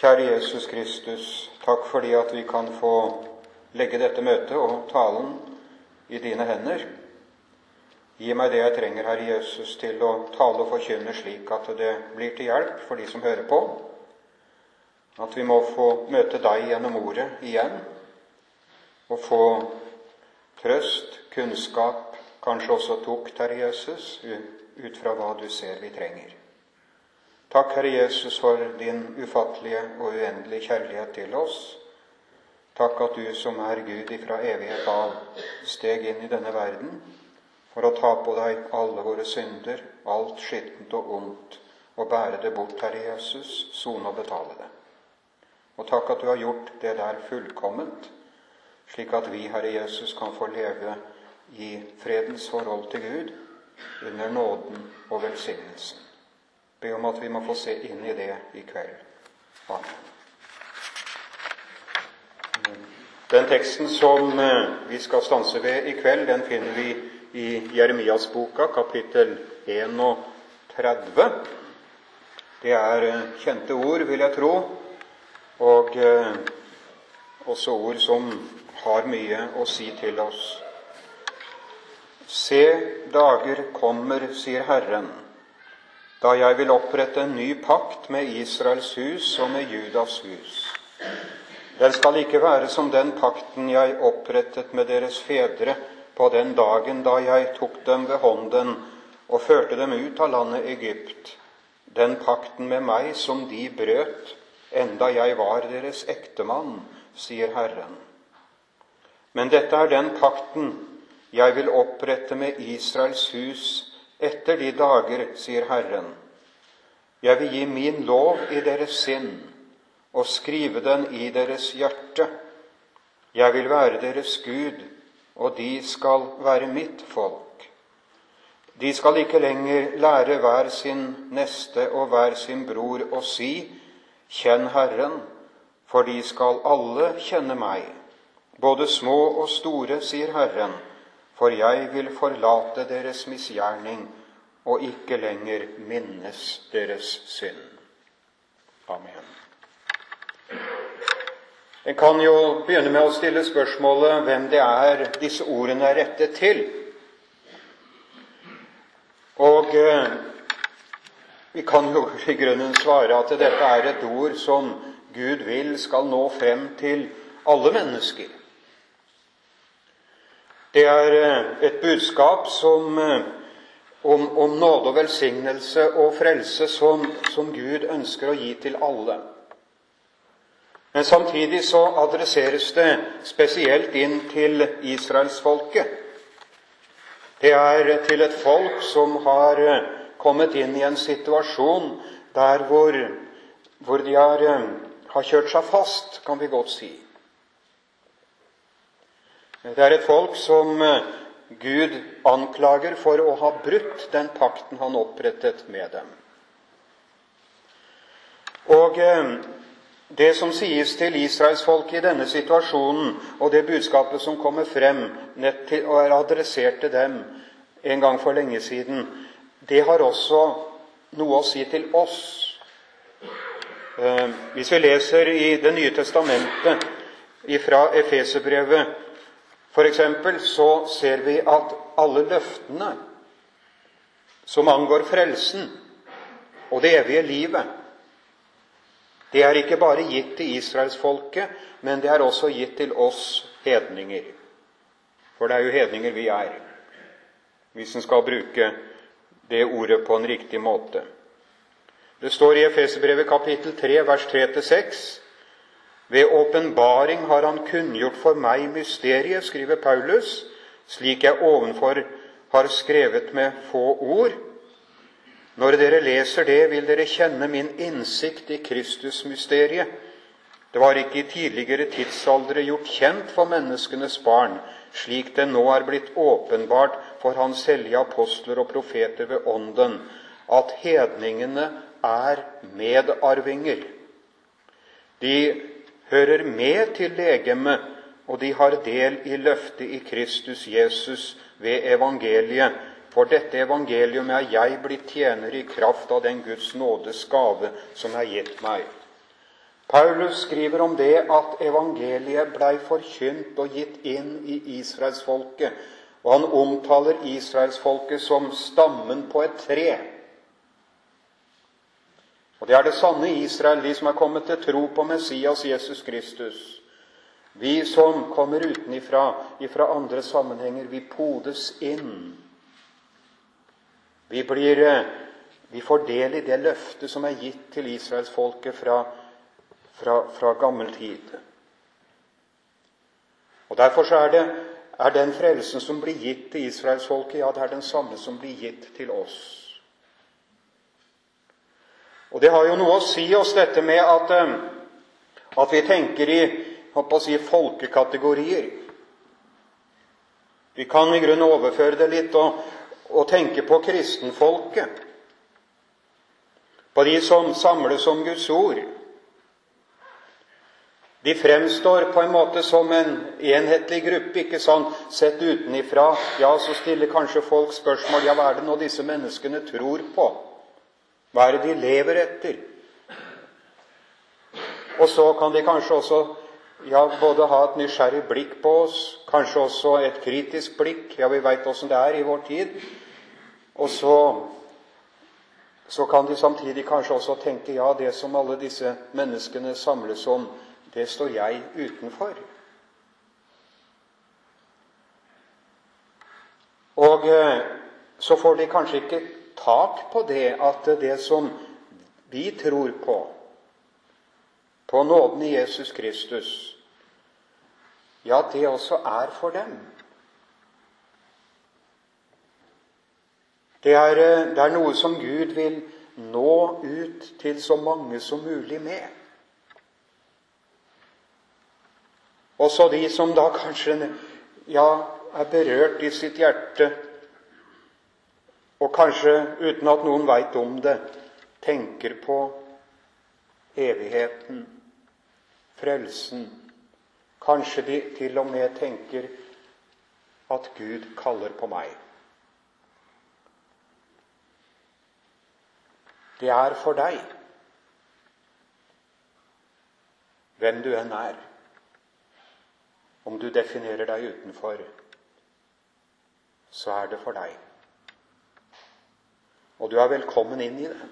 Kjære Jesus Kristus, takk fordi at vi kan få legge dette møtet og talen i dine hender. Gi meg det jeg trenger, Herre Jesus, til å tale og forkynne slik at det blir til hjelp for de som hører på. At vi må få møte deg gjennom ordet igjen og få trøst, kunnskap, kanskje også tukt, Herre Jesus, ut fra hva du ser vi trenger. Takk, Herre Jesus, for din ufattelige og uendelige kjærlighet til oss. Takk at du som er Gud ifra evighet av, steg inn i denne verden for å ta på deg alle våre synder, alt skittent og ondt, og bære det bort, Herre Jesus, sone og betale det. Og takk at du har gjort det der fullkomment, slik at vi, Herre Jesus, kan få leve i fredens forhold til Gud under nåden og velsignelsen. Be om at vi må få se inn i det i kveld. Amen. Den teksten som eh, vi skal stanse ved i kveld, den finner vi i Jeremias-boka, kapittel 31. Det er eh, kjente ord, vil jeg tro, og eh, også ord som har mye å si til oss. Se, dager kommer, sier Herren, da jeg vil opprette en ny pakt med Israels hus og med Judas hus. Den skal ikke være som den pakten jeg opprettet med deres fedre på den dagen da jeg tok dem ved hånden og førte dem ut av landet Egypt, den pakten med meg som de brøt, enda jeg var deres ektemann, sier Herren. Men dette er den pakten jeg vil opprette med Israels hus etter de dager, sier Herren. Jeg vil gi min lov i deres sinn og skrive den i deres hjerte. Jeg vil være deres Gud, og de skal være mitt folk. De skal ikke lenger lære hver sin neste og hver sin bror å si:" Kjenn Herren, for de skal alle kjenne meg, både små og store, sier Herren, for jeg vil forlate deres misgjerning og ikke lenger minnes deres synd. Amen. En kan jo begynne med å stille spørsmålet hvem det er disse ordene er rettet til. Og eh, vi kan jo i grunnen svare at dette er et ord som Gud vil skal nå frem til alle mennesker. Det er eh, et budskap som, eh, om, om nåde og velsignelse og frelse som, som Gud ønsker å gi til alle. Men samtidig så adresseres det spesielt inn til israelsfolket. Det er til et folk som har kommet inn i en situasjon der hvor, hvor de har, har kjørt seg fast, kan vi godt si. Det er et folk som Gud anklager for å ha brutt den pakten han opprettet med dem. Og det som sies til israelsfolket i denne situasjonen, og det budskapet som kommer frem og er adressert til dem en gang for lenge siden, det har også noe å si til oss. Eh, hvis vi leser i Det nye testamentet fra Efeserbrevet f.eks., så ser vi at alle løftene som angår frelsen og det evige livet, det er ikke bare gitt til israelsfolket, men det er også gitt til oss hedninger. For det er jo hedninger vi er, hvis en skal bruke det ordet på en riktig måte. Det står i Efeserbrevet kapittel 3, vers 3-6. Ved åpenbaring har Han kunngjort for meg mysteriet, skriver Paulus, slik jeg ovenfor har skrevet med få ord når dere leser det, vil dere kjenne min innsikt i Kristusmysteriet. Det var ikke i tidligere tidsaldre gjort kjent for menneskenes barn, slik det nå er blitt åpenbart for Hans hellige apostler og profeter ved Ånden, at hedningene er medarvinger. De hører med til legemet, og de har del i løftet i Kristus Jesus ved evangeliet, for dette evangelium er jeg blitt tjener i kraft av den Guds nådes gave som er gitt meg. Paulus skriver om det at evangeliet blei forkynt og gitt inn i israelsfolket, og han omtaler israelsfolket som stammen på et tre. Og det er det sanne Israel, de som er kommet til tro på Messias Jesus Kristus. Vi som kommer utenifra, ifra andre sammenhenger, vi podes inn. Vi, blir, eh, vi får del i det løftet som er gitt til israelsfolket fra, fra, fra gammel tid. Og Derfor er, det, er den frelsen som blir gitt til israelsfolket, ja, det er den samme som blir gitt til oss. Og Det har jo noe å si oss, dette med at, eh, at vi tenker i si, folkekategorier. Vi kan i grunnen overføre det litt og, og tenke på kristenfolket. På de som samles om Guds ord. De fremstår på en måte som en enhetlig gruppe, ikke sant? Sett utenifra. Ja, så stiller kanskje folk spørsmål ja, hva er det nå disse menneskene tror på? Hva er det de lever etter? Og så kan de kanskje også ja, både ha et nysgjerrig blikk på oss, kanskje også et kritisk blikk. Ja, vi veit åssen det er i vår tid. Og så, så kan de samtidig kanskje også tenke ja, det som alle disse menneskene samles om, det står jeg utenfor. Og eh, så får de kanskje ikke tak på det at det som vi tror på, på nåden i Jesus Kristus, ja, det også er for dem. Det er, eh, det er, noe som Gud vil nå ut til så mange som mulig med. Også de som da kanskje ja, er berørt i sitt hjerte, og kanskje uten at noen veit om det, tenker på evigheten, frelsen. Kanskje de til og med tenker at Gud kaller på meg. Det er for deg, hvem du enn er, om du definerer deg utenfor, så er det for deg. Og du er velkommen inn i det.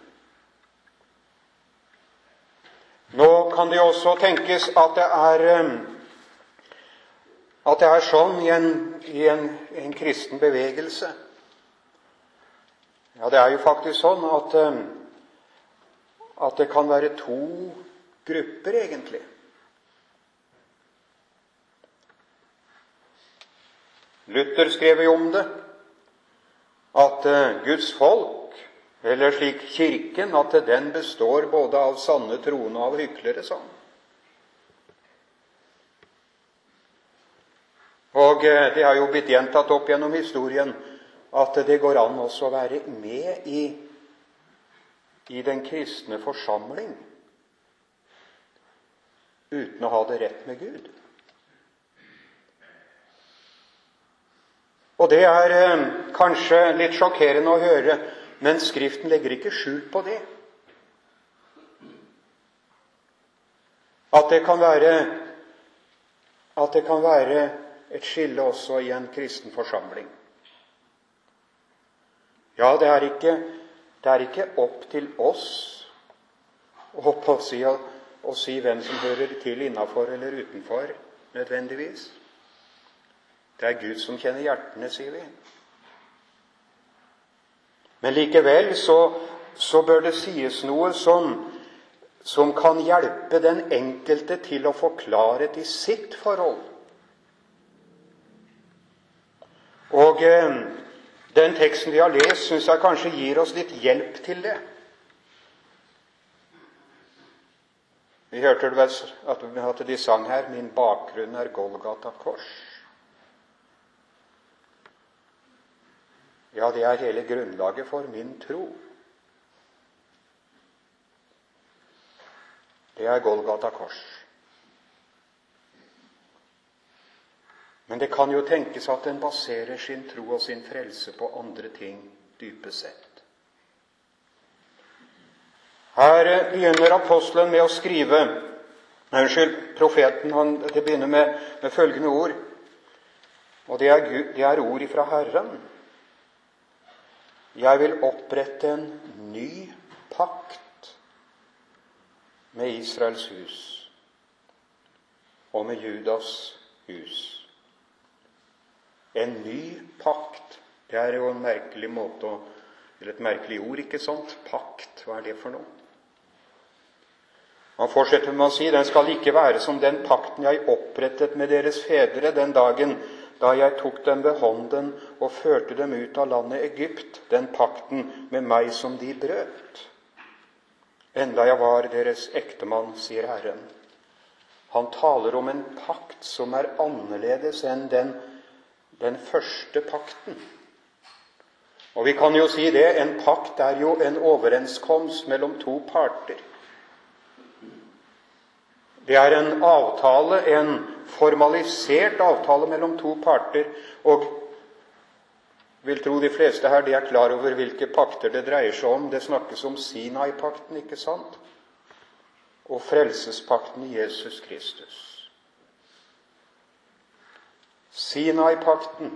Nå kan det jo også tenkes at det er um, at det er sånn i en, i en, en kristen bevegelse. Ja, det er jo faktisk sånn at, um, at det kan være to grupper, egentlig. Luther skrev jo om det, at uh, Guds folk, eller slik Kirken, at den består både av sanne troende og av hyklere. sånn. Og uh, det har jo blitt gjentatt opp gjennom historien at det går an også å være med i, i den kristne forsamling uten å ha det rett med Gud. Og det er eh, kanskje litt sjokkerende å høre, men Skriften legger ikke skjul på det. At det kan være, at det kan være et skille også i en kristen forsamling. Ja, det er ikke, det er ikke opp til oss å, si, å si hvem som hører til innafor eller utenfor, nødvendigvis. Det er Gud som kjenner hjertene, sier vi. Men likevel så, så bør det sies noe som, som kan hjelpe den enkelte til å få klarhet i sitt forhold. Og eh, den teksten vi har lest, syns jeg kanskje gir oss litt hjelp til det. Vi hørte vel at de sang her 'Min bakgrunn er Golgata kors'. Ja, det er hele grunnlaget for min tro. Det er Golgata kors. Men det kan jo tenkes at en baserer sin tro og sin frelse på andre ting, dypest sett. Her begynner apostelen med å skrive Unnskyld, profeten han, det begynner med, med følgende ord. Og det er, det er ord ifra Herren. Jeg vil opprette en ny pakt med Israels hus og med Judas hus. En ny pakt. Det er jo en merkelig måte å Eller et merkelig ord, ikke sant? Pakt, hva er det for noe? Han fortsetter med å si den skal ikke være som den pakten jeg opprettet med deres fedre den dagen da jeg tok dem ved hånden og førte dem ut av landet Egypt, den pakten med meg som de brøt. Enda jeg var deres ektemann, sier Herren. Han taler om en pakt som er annerledes enn den, den første pakten. Og vi kan jo si det, en pakt er jo en overenskomst mellom to parter. Det er en avtale, en formalisert avtale mellom to parter. Og vil tro de fleste her de er klar over hvilke pakter det dreier seg om. Det snakkes om Sinai-pakten, ikke sant? Og frelsespakten i Jesus Kristus. Sinai-pakten,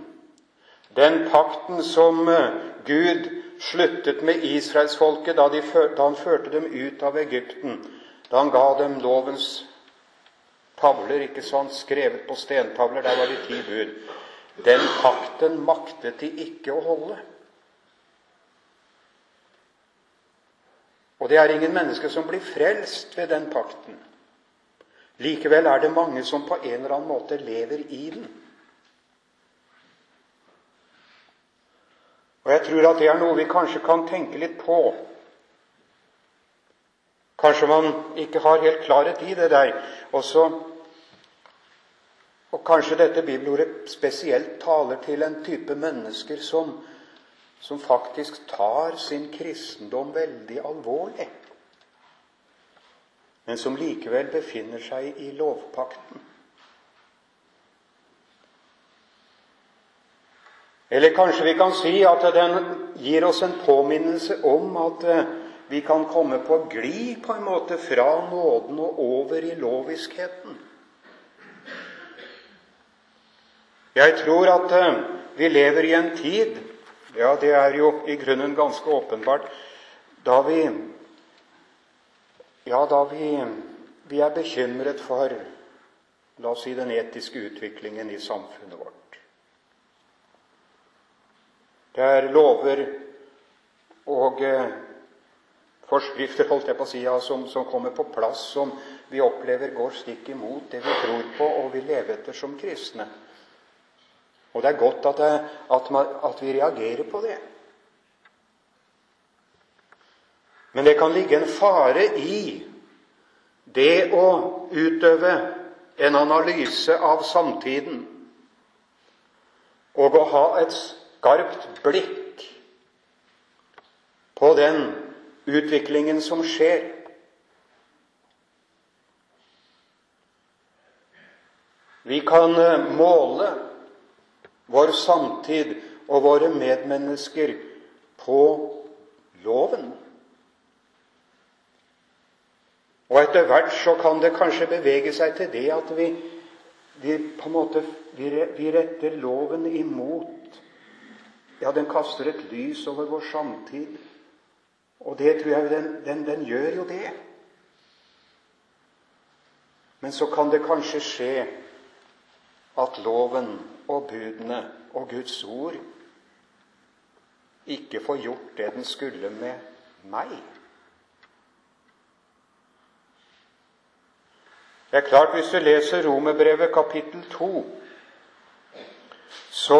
den pakten som eh, Gud sluttet med israelsfolket da, da han førte dem ut av Egypten, da han ga dem lovens tavler, ikke sant, skrevet på stentavler. Der var de ti bud. Den pakten maktet de ikke å holde. Og det er ingen mennesker som blir frelst ved den pakten. Likevel er det mange som på en eller annen måte lever i den. Og jeg tror at det er noe vi kanskje kan tenke litt på. Kanskje man ikke har helt klarhet i det der. Og så og kanskje dette bibelordet spesielt taler til en type mennesker som, som faktisk tar sin kristendom veldig alvorlig, men som likevel befinner seg i lovpakten. Eller kanskje vi kan si at den gir oss en påminnelse om at eh, vi kan komme på glid på en måte fra nåden og over i loviskheten. Jeg tror at uh, vi lever i en tid Ja, det er jo i grunnen ganske åpenbart da vi Ja, da vi, vi er bekymret for La oss si den etiske utviklingen i samfunnet vårt. Det er lover og uh, forskrifter holdt jeg på å si, ja, som, som, kommer på plass, som vi opplever går stikk imot det vi tror på og vil leve etter som kristne. Og det er godt at, det, at, man, at vi reagerer på det. Men det kan ligge en fare i det å utøve en analyse av samtiden og å ha et skarpt blikk på den utviklingen som skjer. Vi kan eh, måle vår samtid og våre medmennesker på loven. Og etter hvert så kan det kanskje bevege seg til det at vi, vi på en måte vi, retter loven imot Ja, den kaster et lys over vår samtid. Og det tror jeg den, den, den gjør jo det. Men så kan det kanskje skje at loven og budene og Guds ord ikke får gjort det den skulle med meg. Det er klart, hvis du leser Romerbrevet kapittel 2, så,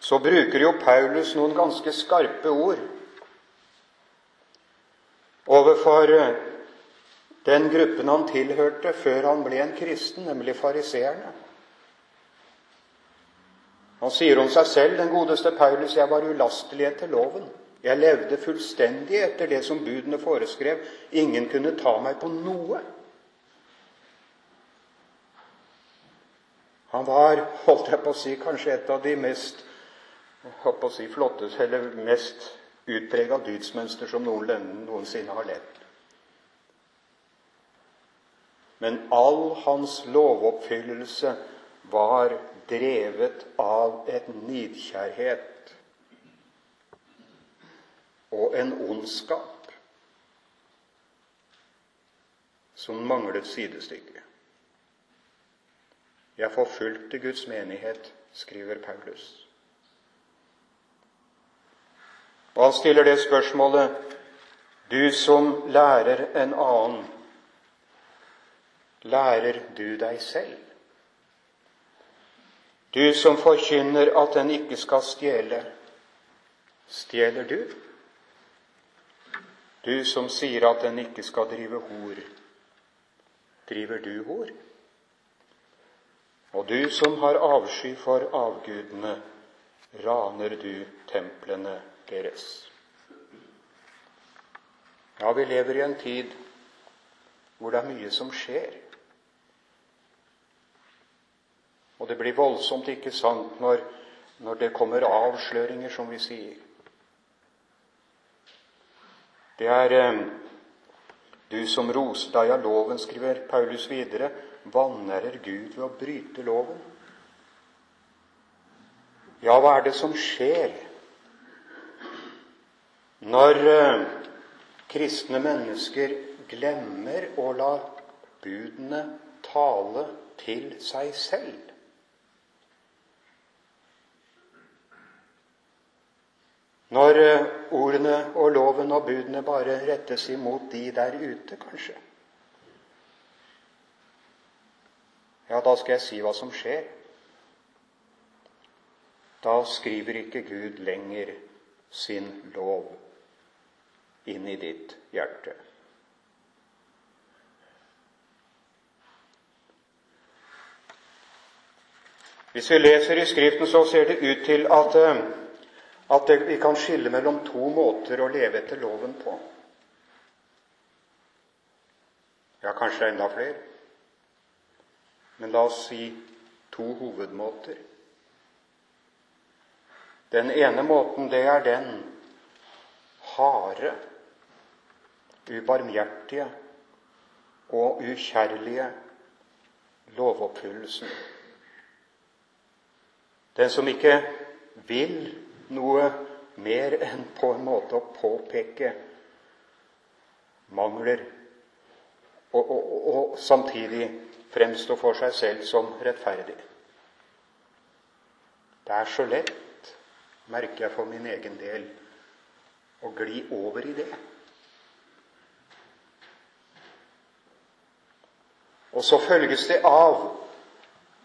så bruker jo Paulus noen ganske skarpe ord overfor den gruppen han tilhørte før han ble en kristen, nemlig fariseerne. Han sier om seg selv, den godeste Paulus, 'Jeg var ulastelig etter loven'. Jeg levde fullstendig etter det som budene foreskrev. Ingen kunne ta meg på noe. Han var, holdt jeg på å si, kanskje et av de mest holdt på å si, flotte, eller mest utprega dydsmønster som noen, noensinne har levd. Men all hans lovoppfyllelse var drevet av et nidkjærhet og en ondskap som manglet sidestykke. Jeg forfulgte Guds menighet, skriver Paulus. Og han stiller det spørsmålet Du som lærer en annen, lærer du deg selv? Du som forkynner at en ikke skal stjele, stjeler du? Du som sier at en ikke skal drive hor, driver du hor? Og du som har avsky for avgudene, raner du templene deres. Ja, vi lever i en tid hvor det er mye som skjer. Og det blir voldsomt, ikke sant, når, når det kommer avsløringer, som vi sier. Det er eh, du som roser deg av loven, skriver Paulus videre, vanærer Gud ved å bryte loven. Ja, hva er det som skjer når eh, kristne mennesker glemmer å la budene tale til seg selv? Når eh, ordene og loven og budene bare rettes imot de der ute, kanskje. Ja, da skal jeg si hva som skjer. Da skriver ikke Gud lenger sin lov inn i ditt hjerte. Hvis vi leser i Skriften, så ser det ut til at eh, at det, vi kan skille mellom to måter å leve etter loven på. Ja, kanskje enda flere. Men la oss si to hovedmåter. Den ene måten, det er den harde, ubarmhjertige og ukjærlige lovoppfyllelsen. Den som ikke vil noe mer enn på en måte å påpeke mangler og, og, og, samtidig fremstå for seg selv som rettferdig. Det er så lett, merker jeg for min egen del, å gli over i det. Og så følges det av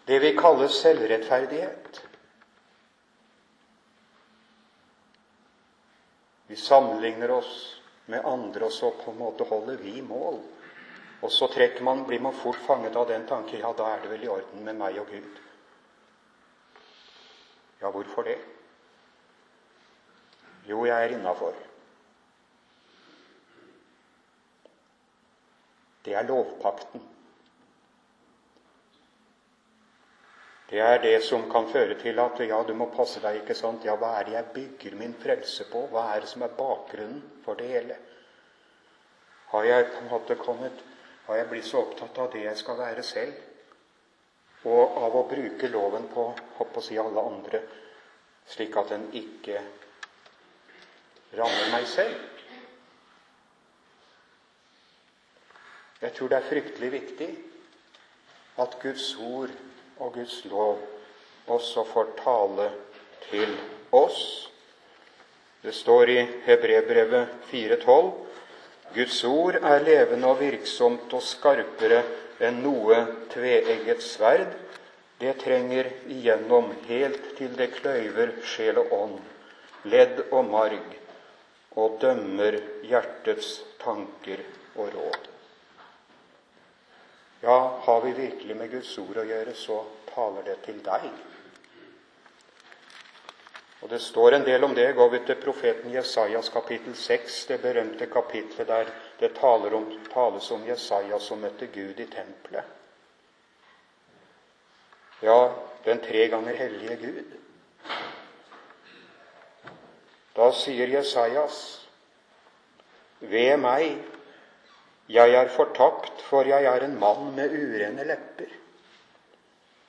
det vi kaller selvrettferdighet. Vi sammenligner oss med andre, og så på en måte holder vi mål. Og så man, blir man fort fanget av den tanken ja, da er det vel i orden med meg og Gud. Ja, hvorfor det? Jo, jeg er innafor. Det er lovpakten. Det er det som kan føre til at ja, du må passe deg. ikke sant? Ja, hva er det jeg bygger min frelse på? Hva er det som er bakgrunnen for det hele? Har jeg på en måte kommet Har jeg blitt så opptatt av det jeg skal være selv, og av å bruke loven på hopp å si alle andre, slik at den ikke rammer meg selv? Jeg tror det er fryktelig viktig at Guds ord og Guds lov også får tale til oss. Det står i Hebrebrevet 4,12.: Guds ord er levende og virksomt og skarpere enn noe tveegget sverd. Det trenger igjennom helt til det kløyver sjel og ånd, ledd og marg, og dømmer hjertets tanker og råd. Ja, har vi virkelig med Guds ord å gjøre, så taler det til deg. Og Det står en del om det. Går vi til profeten Jesajas kapittel 6, det berømte kapitlet der det taler om, tales om Jesaja som møtte Gud i tempelet. Ja, den tre ganger hellige Gud. Da sier Jesajas, ved meg Jeg er fortapt, for jeg er en mann med urene lepper.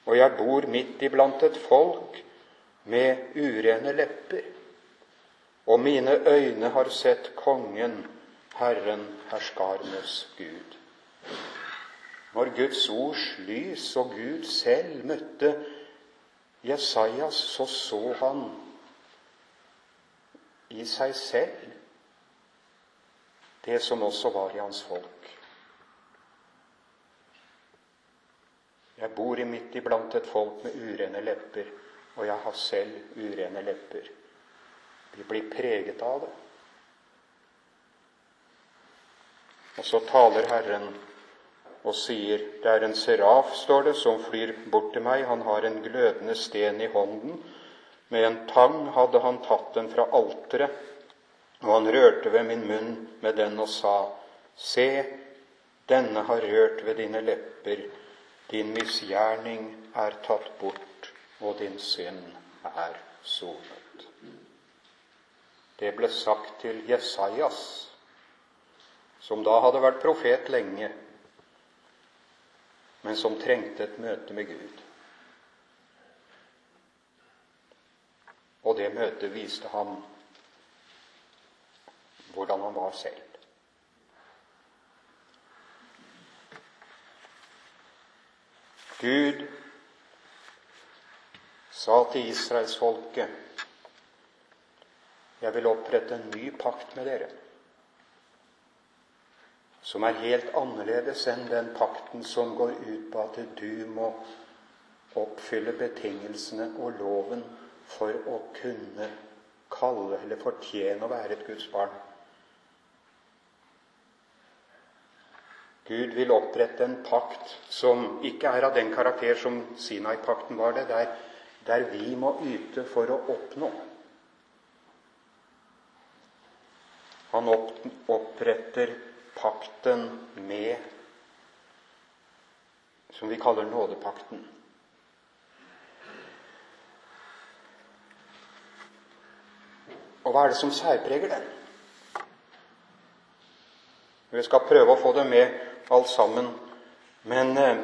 Og jeg bor midt iblant et folk med urene lepper. Og mine øyne har sett Kongen, Herren, herskarenes Gud. Når Guds ords lys og Gud selv møtte Jesajas, så så han i seg selv det som også var i hans folk. Jeg bor i midt iblant et folk med urene lepper, og jeg har selv urene lepper. Vi blir preget av det. Og så taler Herren og sier det er en seraf, står det, som flyr bort til meg. Han har en glødende sten i hånden. Med en tang hadde han tatt den fra alteret, og han rørte ved min munn med den og sa, Se, denne har rørt ved dine lepper, din misgjerning er tatt bort, og din synd er sonet. Det ble sagt til Jesajas, som da hadde vært profet lenge, men som trengte et møte med Gud. Og det møtet viste ham hvordan han var selv. Gud sa til israelsfolket jeg vil opprette en ny pakt med dere som er helt annerledes enn den pakten som går ut på at du må oppfylle betingelsene og loven for å kunne kalle eller fortjene å være et Guds barn. Gud vil opprette en pakt som ikke er av den karakter som Sinai-pakten var det, der, der vi må yte for å oppnå. Han oppretter pakten med som vi kaller nådepakten. Og hva er det som særpreger den? Vi skal prøve å få det med alt sammen. Men eh,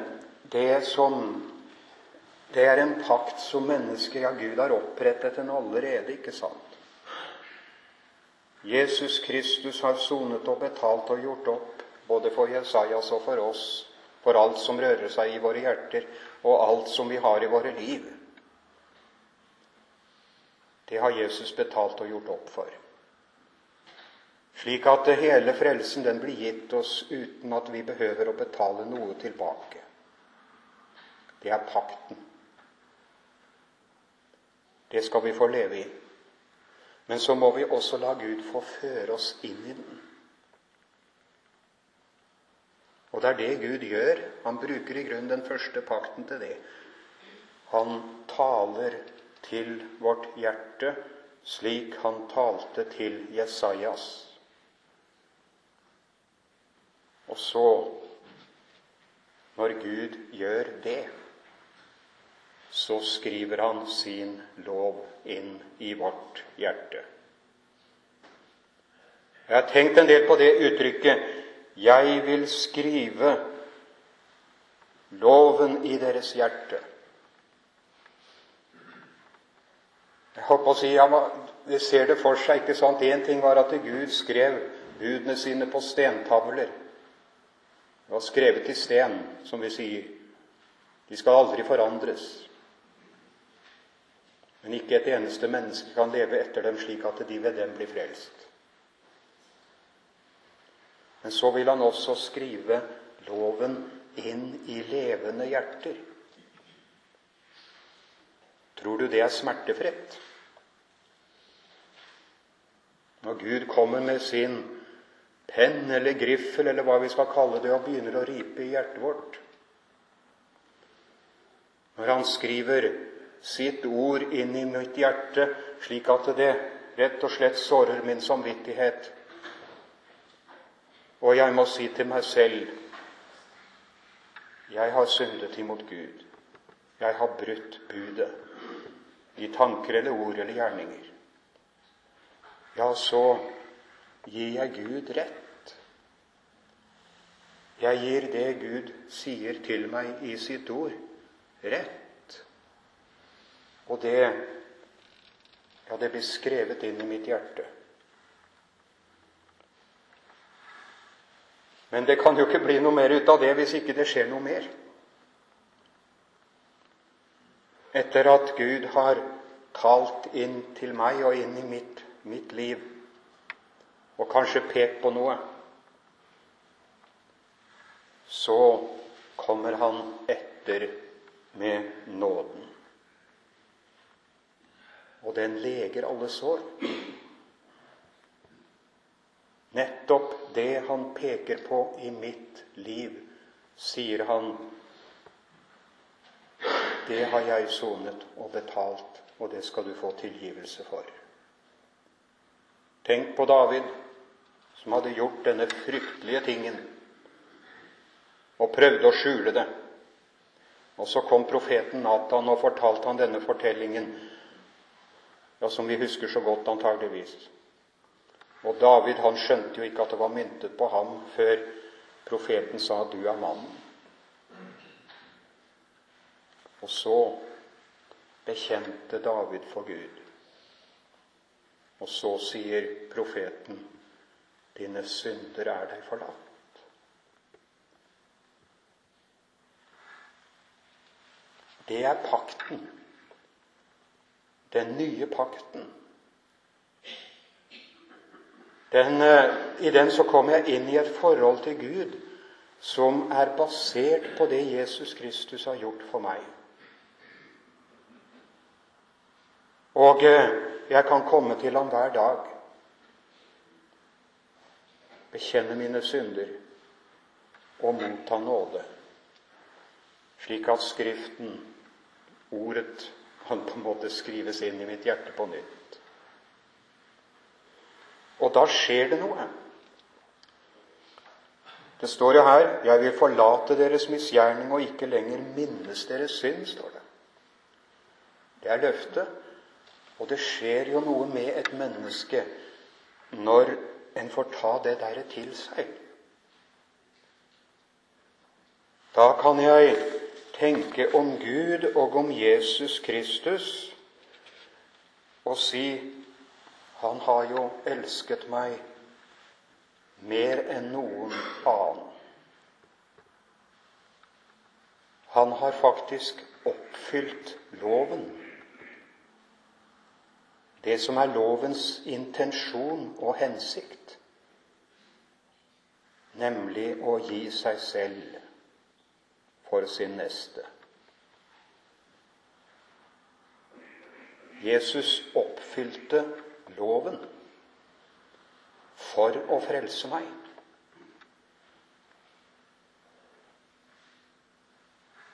det som Det er en pakt som mennesket, ja, Gud, har opprettet den allerede, ikke sant? Jesus Kristus har sonet og betalt og gjort opp, både for Jesajas og for oss, for alt som rører seg i våre hjerter, og alt som vi har i våre liv. Det har Jesus betalt og gjort opp for. Slik at hele frelsen den blir gitt oss uten at vi behøver å betale noe tilbake. Det er pakten. Det skal vi få leve i. Men så må vi også la Gud få føre oss inn i den. Og det er det Gud gjør. Han bruker i grunnen den første pakten til det. Han taler til vårt hjerte slik han talte til Jesajas. Og så, når Gud gjør det, så skriver han sin lov inn i vårt hjerte. Jeg har tenkt en del på det uttrykket 'Jeg vil skrive loven i deres hjerte'. Jeg håper å si, ja, Vi ser det for seg. ikke sant? Én ting var at Gud skrev budene sine på stentavler. Det var skrevet i sten, som vi sier. De skal aldri forandres. Men ikke et eneste menneske kan leve etter dem slik at de ved dem blir frelst. Men så vil han også skrive loven inn i levende hjerter. Tror du det er smertefritt? Når Gud kommer med sin penn eller griffel eller hva vi skal kalle det, og begynner å ripe i hjertet vårt Når han skriver sitt ord inn i mitt hjerte, slik at det rett og slett sårer min samvittighet. Og jeg må si til meg selv jeg har syndet imot Gud. Jeg har brutt budet i tanker eller ord eller gjerninger. Ja, så gir jeg Gud rett. Jeg gir det Gud sier til meg i sitt ord, rett. Og det ja, det blir skrevet inn i mitt hjerte. Men det kan jo ikke bli noe mer ut av det hvis ikke det skjer noe mer. Etter at Gud har talt inn til meg og inn i mitt, mitt liv, og kanskje pekt på noe, så kommer han etter med nåden. Og den leger alle sår. Nettopp det han peker på i mitt liv, sier han det har jeg sonet og betalt, og det skal du få tilgivelse for. Tenk på David, som hadde gjort denne fryktelige tingen og prøvde å skjule det. Og så kom profeten Natan og fortalte han denne fortellingen, ja, som vi husker så godt antageligvis. Og David han skjønte jo ikke at det var myntet på ham før profeten sa 'Du er mannen'. Og så bekjente David for Gud. Og så sier profeten, 'Dine synder er deg forlatt'. Det er pakten. Den nye pakten. Den, eh, I den så kommer jeg inn i et forhold til Gud som er basert på det Jesus Kristus har gjort for meg. Og eh, jeg kan komme til ham hver dag, bekjenne mine synder og motta nåde, slik at Skriften, ordet, kan på en måte skrives inn i mitt hjerte på nytt. Og da skjer det noe. Det står jo her 'Jeg vil forlate deres misgjerning og ikke lenger minnes deres synd', står det. Det er løftet. Og det skjer jo noe med et menneske når en får ta det derre til seg. Da kan jeg tenke om Gud og om Jesus Kristus og si han har jo elsket meg mer enn noen annen. Han har faktisk oppfylt loven. Det som er lovens intensjon og hensikt, nemlig å gi seg selv for sin neste. Jesus oppfylte loven for å frelse meg.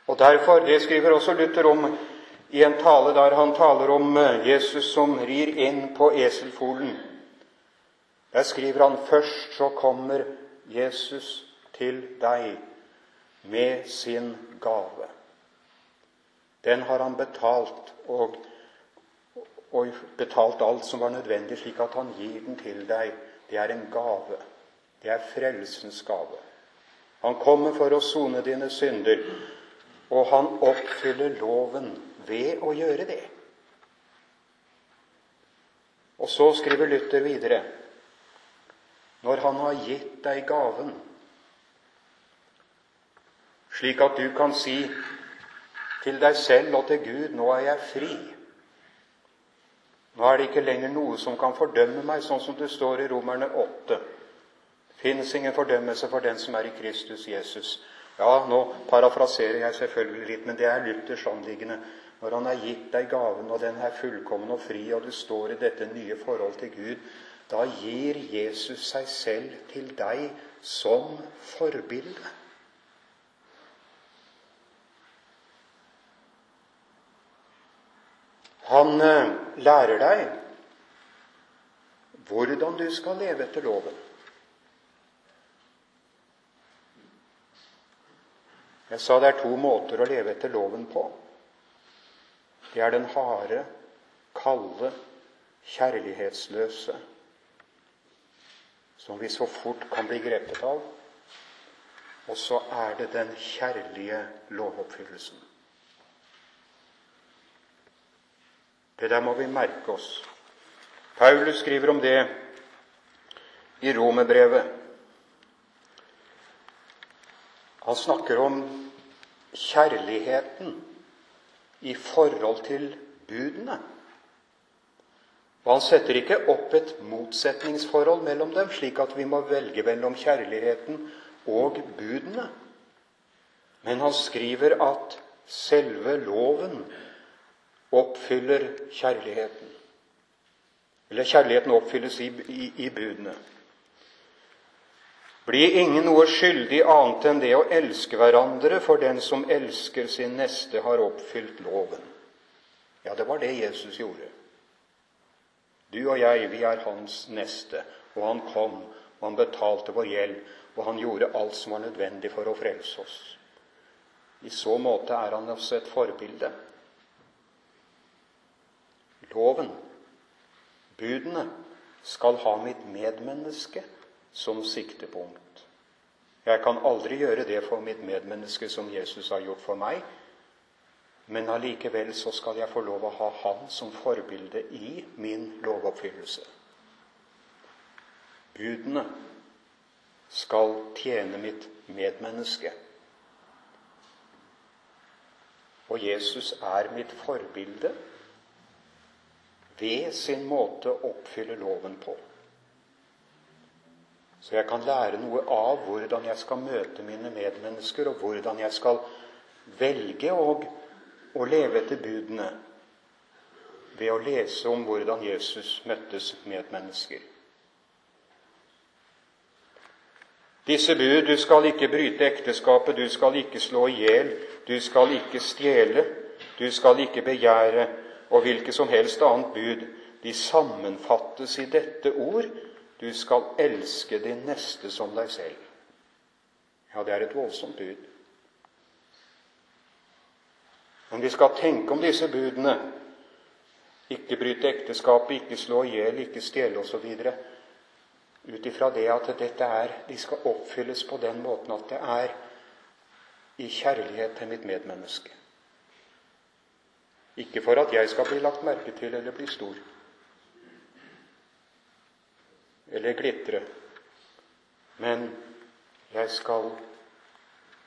Og derfor, Det skriver også Luther om i en tale der han taler om eh, Jesus som rir inn på eselfolen. Der skriver han først så kommer Jesus til deg med sin gave. Den har han betalt og og betalt alt som var nødvendig, slik at han gir den til deg. Det er en gave. Det er frelsens gave. Han kommer for å sone dine synder, og han oppfyller loven ved å gjøre det. Og så skriver Luther videre når han har gitt deg gaven, slik at du kan si til deg selv og til Gud 'Nå er jeg fri'. Nå er det ikke lenger noe som kan fordømme meg, sånn som det står i Romerne 8. Fins ingen fordømmelse for den som er i Kristus Jesus. Ja, nå parafraserer jeg selvfølgelig litt, men det er Luthers anliggende. Når Han har gitt deg gaven, og den er fullkommen og fri, og du står i dette nye forhold til Gud, da gir Jesus seg selv til deg som forbilde. Han eh, lærer deg hvordan du skal leve etter loven. Jeg sa det er to måter å leve etter loven på. Det er den harde, kalde, kjærlighetsløse, som vi så fort kan bli grepet av. Og så er det den kjærlige lovoppfyllelsen. Det der må vi merke oss. Paulus skriver om det i Romerbrevet. Han snakker om kjærligheten i forhold til budene. Og han setter ikke opp et motsetningsforhold mellom dem, slik at vi må velge mellom kjærligheten og budene. Men han skriver at selve loven oppfyller kjærligheten. Eller kjærligheten oppfylles i, i, i budene. Blir ingen noe skyldig annet enn det å elske hverandre, for den som elsker sin neste, har oppfylt loven. Ja, det var det Jesus gjorde. Du og jeg, vi er hans neste. Og han kom, og han betalte vår gjeld, og han gjorde alt som var nødvendig for å frelse oss. I så måte er han også et forbilde. Loven, budene, skal ha mitt medmenneske som siktepunkt. Jeg kan aldri gjøre det for mitt medmenneske som Jesus har gjort for meg, men allikevel så skal jeg få lov å ha Han som forbilde i min lovoppfyllelse. Budene skal tjene mitt medmenneske. Og Jesus er mitt forbilde ved sin måte å oppfylle loven på. Så jeg kan lære noe av hvordan jeg skal møte mine medmennesker, og hvordan jeg skal velge å, å leve etter budene ved å lese om hvordan Jesus møttes med mennesker. Disse bud du skal ikke bryte ekteskapet, du skal ikke slå i hjel, du skal ikke stjele, du skal ikke begjære, og hvilket som helst annet bud, de sammenfattes i dette ord du skal elske din neste som deg selv. Ja, det er et voldsomt bud. Men vi skal tenke om disse budene. Ikke bryte ekteskapet, ikke slå i hjel, ikke stjele osv ut ifra det at dette er, de skal oppfylles på den måten at det er i kjærlighet til mitt medmenneske. Ikke for at jeg skal bli lagt merke til eller bli stor eller glitre, men jeg skal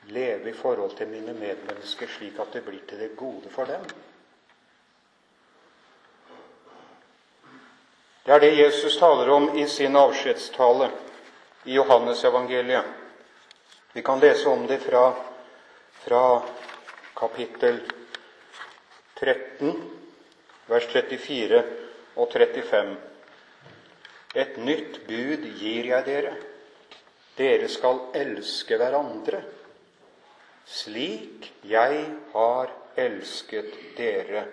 leve i forhold til mine medmennesker slik at det blir til det gode for dem. Det er det Jesus taler om i sin avskjedstale i Johannesevangeliet. Vi kan lese om det fra, fra kapittel 13, vers 34 og 35. Et nytt bud gir jeg dere. Dere skal elske hverandre. Slik jeg har elsket dere,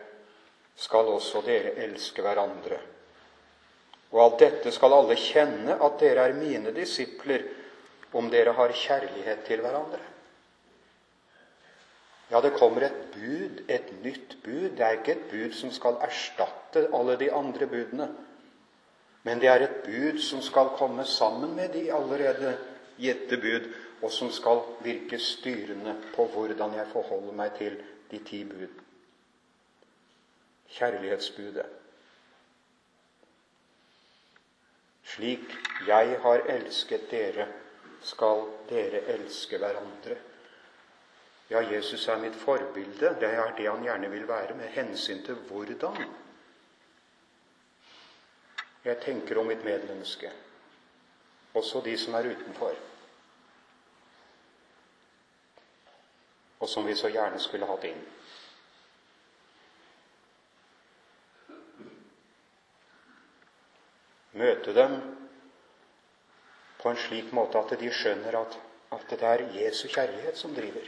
skal også dere elske hverandre. Og av dette skal alle kjenne at dere er mine disipler, om dere har kjærlighet til hverandre. Ja, det kommer et bud, et nytt bud. Det er ikke et bud som skal erstatte alle de andre budene. Men det er et bud som skal komme sammen med de allerede gitte bud, og som skal virke styrende på hvordan jeg forholder meg til de ti bud. Kjærlighetsbudet. Slik jeg har elsket dere, skal dere elske hverandre. Ja, Jesus er mitt forbilde. Det er det han gjerne vil være med hensyn til hvordan jeg tenker om mitt medmenneske, også de som er utenfor, og som vi så gjerne skulle hatt inn. møte dem på en slik måte at de skjønner at, at det er Jesu kjærlighet som driver.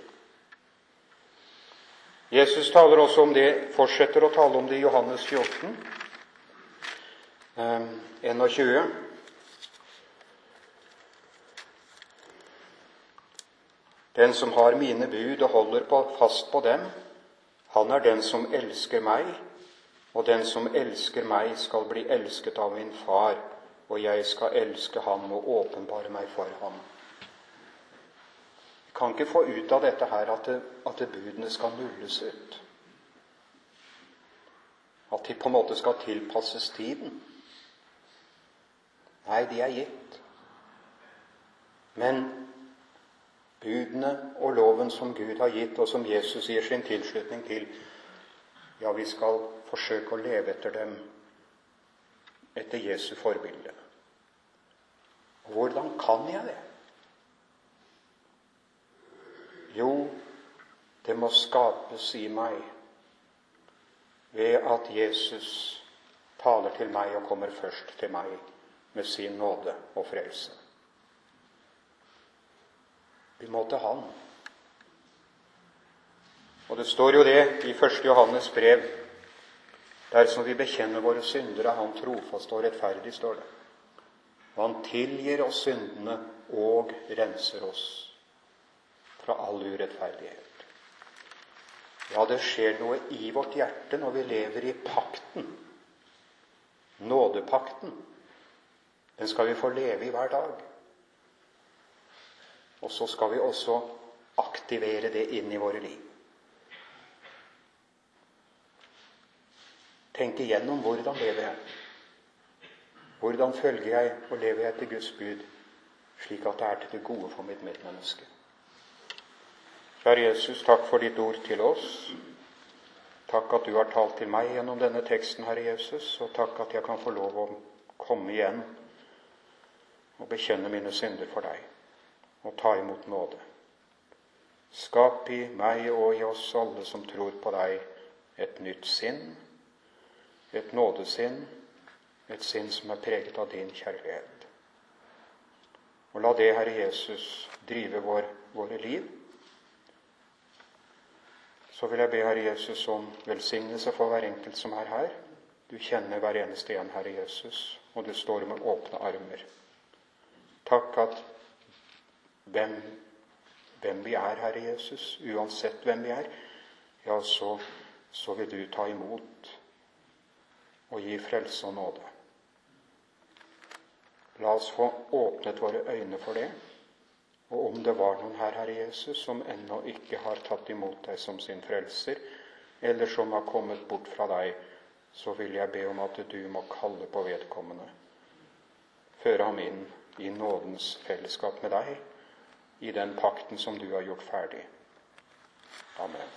Jesus taler også om det, fortsetter å tale om det i Johannes 14, eh, 21. Den som har mine bud og holder på, fast på dem, han er den som elsker meg, og den som elsker meg, skal bli elsket av min far, og jeg skal elske ham og åpenbare meg for ham. Vi kan ikke få ut av dette her at, det, at budene skal nulles ut. At de på en måte skal tilpasses tiden. Nei, de er gitt. Men budene og loven som Gud har gitt, og som Jesus gir sin tilslutning til, ja, vi skal forsøke å leve etter dem etter Jesu forbilde. Hvordan kan jeg det? Jo, det må skapes i meg ved at Jesus taler til meg og kommer først til meg med sin nåde og frelse. Vi må til Han. Og det står jo det i 1. Johannes brev. Dersom vi bekjenner våre syndere, er Han trofast og rettferdig, står det. Og Han tilgir oss syndene og renser oss fra all urettferdighet. Ja, det skjer noe i vårt hjerte når vi lever i pakten. Nådepakten. Den skal vi få leve i hver dag. Og så skal vi også aktivere det inn i våre liv. Tenk igjennom hvordan lever jeg. Hvordan følger jeg og lever jeg etter Guds bud, slik at det er til det gode for mitt medmenneske? Kjære Jesus, takk for ditt ord til oss. Takk at du har talt til meg gjennom denne teksten, Herre Jesus, og takk at jeg kan få lov å komme igjen og bekjenne mine synder for deg og ta imot nåde. Skap i meg og i oss alle som tror på deg, et nytt sinn, et nådesinn, et sinn som er preget av din kjærlighet. Og la det, Herre Jesus, drive vår, våre liv så vil jeg be Herre Jesus om velsignelse for hver enkelt som er her. Du kjenner hver eneste en, Herre Jesus, og du står med åpne armer. Takk at hvem, hvem vi er, Herre Jesus, uansett hvem vi er, ja, så, så vil du ta imot og gi frelse og nåde. La oss få åpnet våre øyne for det. Og om det var noen her, Herre Jesus, som ennå ikke har tatt imot deg som sin frelser, eller som har kommet bort fra deg, så vil jeg be om at du må kalle på vedkommende. Føre ham inn i nådens fellesskap med deg, i den pakten som du har gjort ferdig. Amen.